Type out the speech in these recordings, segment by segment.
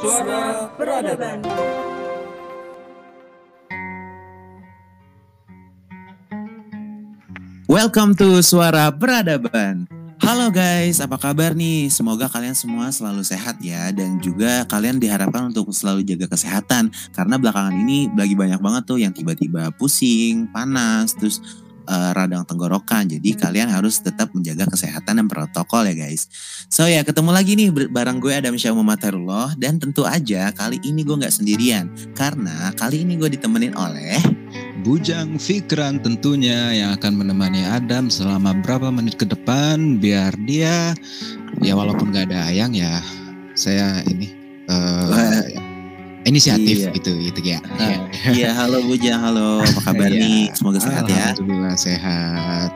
Suara Peradaban. Welcome to Suara Peradaban. Halo guys, apa kabar nih? Semoga kalian semua selalu sehat ya dan juga kalian diharapkan untuk selalu jaga kesehatan karena belakangan ini lagi banyak banget tuh yang tiba-tiba pusing, panas, terus uh, radang tenggorokan. Jadi kalian harus tetap menjaga kesehatan dan protokol ya guys. So ya ketemu lagi nih bareng gue Adam Syah Muhammad dan tentu aja kali ini gue nggak sendirian karena kali ini gue ditemenin oleh Bujang Fikran tentunya yang akan menemani Adam selama berapa menit ke depan biar dia ya walaupun gak ada ayang ya saya ini uh, inisiatif iya. gitu gitu ya. Nah, iya halo Bujang halo apa kabar iya. nih semoga sehat ya. Alhamdulillah sehat.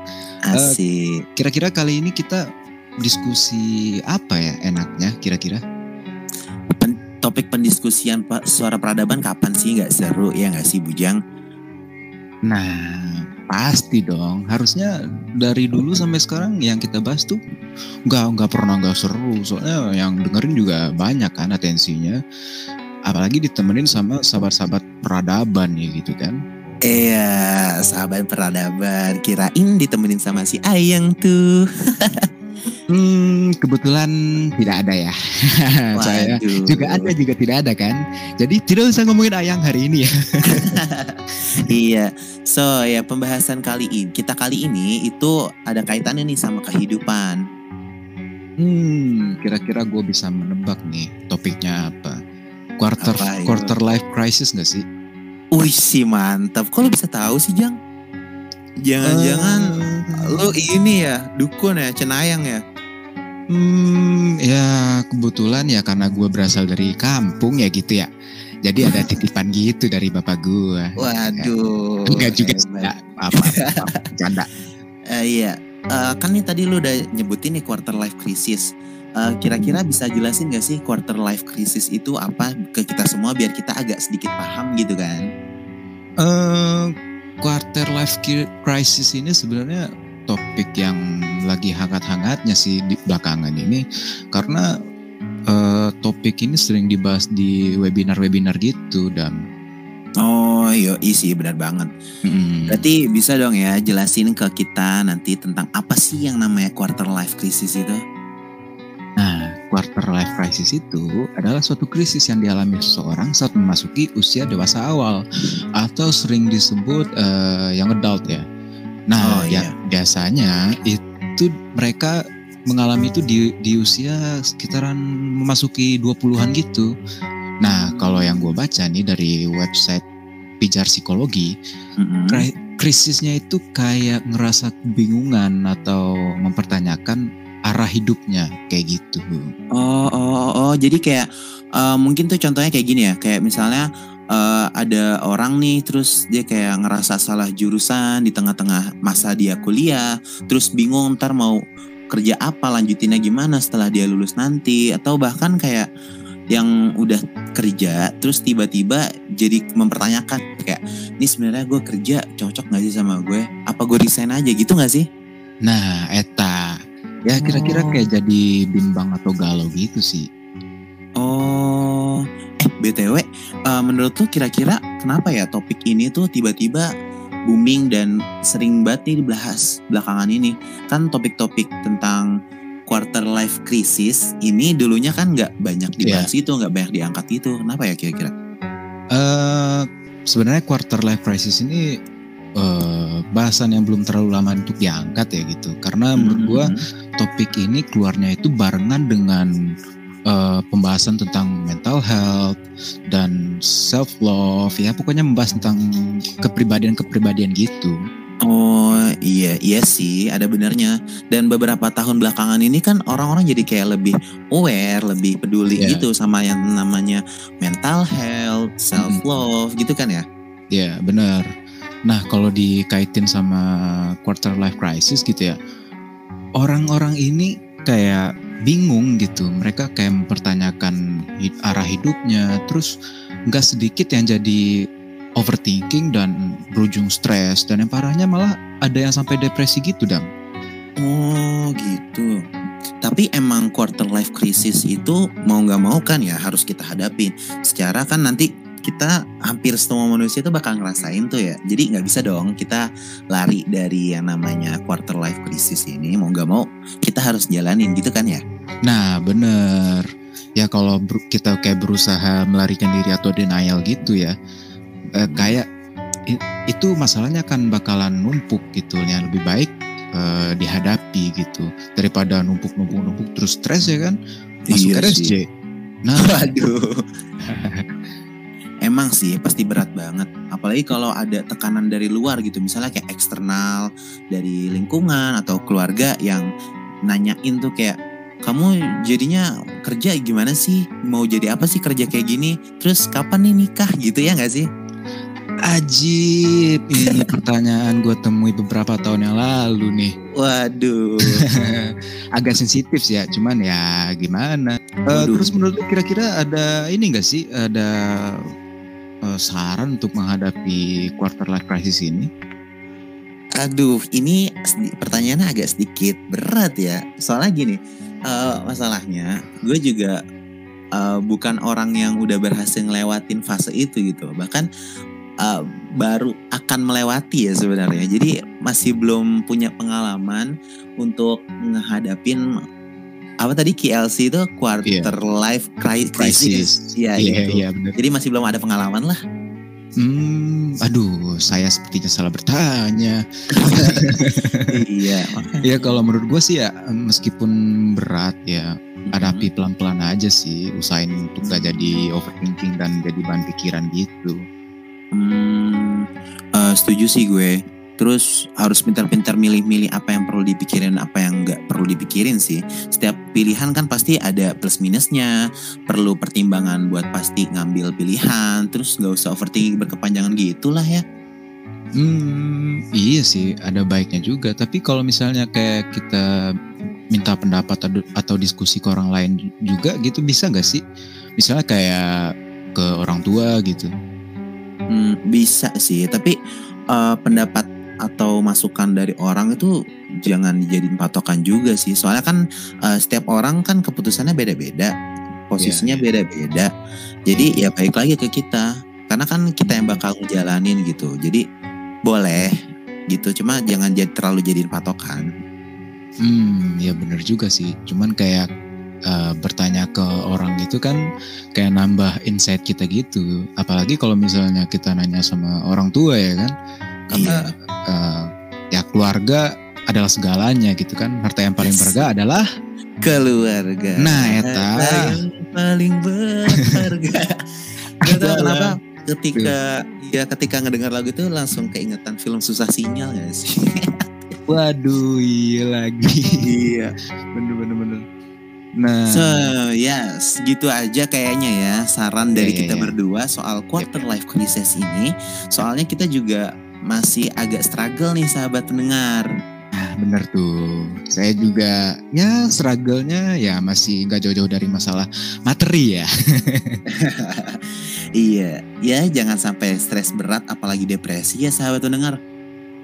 Asik. Uh, kira-kira kali ini kita diskusi apa ya enaknya kira-kira? Pen topik pendiskusian Pak suara peradaban kapan sih nggak seru ya nggak sih Bujang? Nah, pasti dong. Harusnya dari dulu sampai sekarang yang kita bahas tuh nggak nggak pernah nggak seru. Soalnya yang dengerin juga banyak kan atensinya. Apalagi ditemenin sama sahabat-sahabat peradaban ya gitu kan. Iya, sahabat peradaban. Kirain ditemenin sama si Ayang tuh. Hmm, kebetulan tidak ada ya. Saya juga ada juga tidak ada kan. Jadi tidak usah ngomongin ayang hari ini ya. iya. So ya pembahasan kali ini kita kali ini itu ada kaitannya nih sama kehidupan. Hmm, kira-kira gue bisa menebak nih topiknya apa? Quarter apa, quarter life crisis gak sih? Wih sih mantap. Kok lo bisa tahu sih Jang? Jangan-jangan uh, lo ini ya dukun ya cenayang ya? Hmm, ya kebetulan ya karena gue berasal dari kampung ya gitu ya. Jadi ada titipan gitu dari bapak gue. Waduh. Enggak juga enggak apa, apa, canda. Uh, iya, uh, kan nih tadi lu udah nyebutin nih quarter life crisis. Uh, kira-kira bisa jelasin gak sih quarter life crisis itu apa ke kita semua biar kita agak sedikit paham gitu kan? Uh, quarter life crisis ini sebenarnya topik yang lagi hangat-hangatnya sih di belakangan ini karena uh, topik ini sering dibahas di webinar-webinar gitu dan Oh iya isi benar banget. Hmm. Berarti bisa dong ya jelasin ke kita nanti tentang apa sih yang namanya quarter life crisis itu? Quarter life crisis itu adalah suatu krisis yang dialami seseorang saat memasuki usia dewasa awal atau sering disebut uh, young adult ya. Nah, oh, ya iya. biasanya itu mereka mengalami itu di, di usia sekitaran memasuki 20-an gitu. Nah, kalau yang gue baca nih dari website Pijar Psikologi, mm-hmm. krisisnya itu kayak ngerasa kebingungan atau mempertanyakan arah hidupnya kayak gitu. Oh, oh, oh, oh. jadi kayak uh, mungkin tuh contohnya kayak gini ya, kayak misalnya uh, ada orang nih terus dia kayak ngerasa salah jurusan di tengah-tengah masa dia kuliah, terus bingung ntar mau kerja apa lanjutinnya gimana setelah dia lulus nanti. Atau bahkan kayak yang udah kerja terus tiba-tiba jadi mempertanyakan kayak ini sebenarnya gue kerja cocok gak sih sama gue? Apa gue resign aja? Gitu gak sih? Nah eta ya kira-kira oh. kayak jadi bimbang atau galau gitu sih oh eh btw uh, menurut tuh kira-kira kenapa ya topik ini tuh tiba-tiba booming dan sering banget nih dibahas belakangan ini. Kan topik-topik tentang quarter life crisis ini dulunya kan nggak banyak dibahas yeah. itu, nggak banyak diangkat itu. Kenapa ya kira-kira? Uh, sebenarnya quarter life crisis ini uh, bahasan yang belum terlalu lama untuk diangkat ya gitu. Karena menurut mm -hmm. gua topik ini keluarnya itu barengan dengan uh, pembahasan tentang mental health dan self love ya pokoknya membahas tentang kepribadian-kepribadian gitu. Oh iya iya sih ada benernya dan beberapa tahun belakangan ini kan orang-orang jadi kayak lebih aware lebih peduli yeah. gitu sama yang namanya mental health self love hmm. gitu kan ya? Iya yeah, benar. Nah kalau dikaitin sama quarter life crisis gitu ya orang-orang ini kayak bingung gitu. Mereka kayak mempertanyakan arah hidupnya. Terus nggak sedikit yang jadi overthinking dan berujung stres. Dan yang parahnya malah ada yang sampai depresi gitu, Dam. Oh gitu. Tapi emang quarter life crisis itu mau nggak mau kan ya harus kita hadapin. Secara kan nanti kita hampir semua manusia itu bakal ngerasain tuh ya. Jadi nggak bisa dong kita lari dari yang namanya quarter life crisis ini. Mau nggak mau kita harus jalanin gitu kan ya. Nah, bener. Ya kalau kita kayak berusaha melarikan diri atau denial gitu ya, eh, kayak itu masalahnya kan bakalan numpuk gitu. Yang lebih baik eh, dihadapi gitu daripada numpuk-numpuk-numpuk terus stres ya kan masuk Iya RSJ. sih. Nah, Waduh. Emang sih pasti berat banget. Apalagi kalau ada tekanan dari luar gitu. Misalnya kayak eksternal dari lingkungan atau keluarga yang nanyain tuh kayak kamu jadinya kerja gimana sih? Mau jadi apa sih kerja kayak gini? Terus kapan nih nikah gitu ya nggak sih? ajib. Ini pertanyaan gue temui beberapa tahun yang lalu nih. Waduh. Agak sensitif sih ya, cuman ya gimana. Waduh. terus menurut lu kira-kira ada ini gak sih? Ada eh, saran untuk menghadapi quarter life crisis ini? Aduh, ini pertanyaannya agak sedikit berat ya. Soalnya gini, eh, masalahnya gue juga eh, bukan orang yang udah berhasil ngelewatin fase itu gitu. Bahkan eh, baru akan melewati ya sebenarnya. Jadi masih belum punya pengalaman untuk ngehadapin apa tadi KLC itu quarter life cri- crisis. Iya Iya, gitu. iya benar. Jadi masih belum ada pengalaman lah. Hmm, aduh, saya sepertinya salah bertanya. iya. Ya kalau menurut gue sih ya, meskipun berat ya, hadapi pelan-pelan aja sih. Usahain untuk gak jadi overthinking dan jadi bahan pikiran gitu. Hmm, eh, setuju sih gue. Terus harus pintar-pintar milih-milih apa yang perlu dipikirin, apa yang nggak perlu dipikirin sih. Setiap pilihan kan pasti ada plus minusnya. Perlu pertimbangan buat pasti ngambil pilihan. Terus nggak usah overthinking berkepanjangan gitulah ya. Hmm, iya sih, ada baiknya juga. Tapi kalau misalnya kayak kita minta pendapat atau, atau diskusi ke orang lain juga gitu, bisa nggak sih? Misalnya kayak ke orang tua gitu. Hmm, bisa sih, tapi eh, pendapat atau masukan dari orang itu jangan dijadiin patokan juga sih. Soalnya kan eh, setiap orang kan keputusannya beda-beda, posisinya Iya, beda-beda. Jadi ya baik lagi ke kita, karena kan kita yang bakal ngejalanin gitu. Jadi boleh gitu, cuma jangan jadi terlalu jadiin patokan. Hmm, ya bener juga sih. Cuman kayak eh, bertanya ke orang gitu kan kayak nambah insight kita gitu. Apalagi kalau misalnya kita nanya sama orang tua ya kan. Karena eh, ya keluarga adalah segalanya gitu kan. Harta yang paling berharga adalah Keluarga. Nah, eta. Yang paling berharga. Gak tau kenapa ketika ya ketika ngedengar lagu itu langsung keingetan film susah sinyal gak sih? Waduh, iya lagi. iya. bener bener bener. Nah, So yes, gitu aja kayaknya ya saran dari Iya, iya, kita iya. berdua soal quarter life crisis ini. Soalnya kita juga masih agak struggle nih sahabat pendengar. nah, bener tuh. Saya juga ya struggle-nya ya masih nggak jauh-jauh dari masalah materi ya. iya, ya jangan sampai stres berat apalagi depresi ya sahabat pendengar.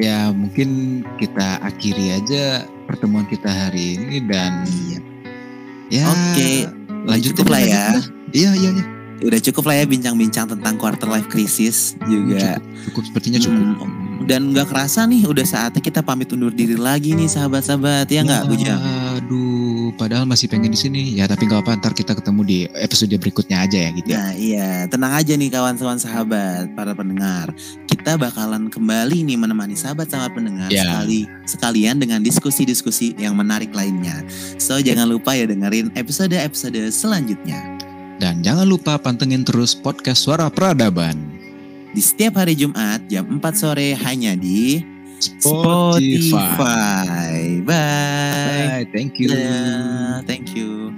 Ya mungkin kita akhiri aja pertemuan kita hari ini dan Iya. ya Oke, lanjut cukup lah ya. Iya iya iya. Udah cukup lah ya bincang-bincang tentang quarter life crisis juga. Cukup, cukup sepertinya cukup. Hmm, Dan nggak kerasa nih udah saatnya kita pamit undur diri lagi nih sahabat-sahabat ya nggak Bujang? Aduh, padahal masih pengen di sini. Ya tapi nggak apa ntar kita ketemu di episode berikutnya aja ya gitu ya. Nah iya, tenang aja nih kawan-kawan sahabat, para pendengar. Kita bakalan kembali nih menemani sahabat-sahabat pendengar Ya. sekali sekalian dengan diskusi-diskusi yang menarik lainnya. So jangan lupa ya dengerin episode-episode selanjutnya. Dan jangan lupa pantengin terus podcast Suara Peradaban. Di setiap hari Jumat jam 4 sore hanya di Spotify. Spotify. Bye. Bye, thank you. Dadah. Thank you.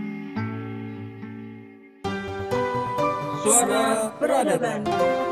Suara Peradaban.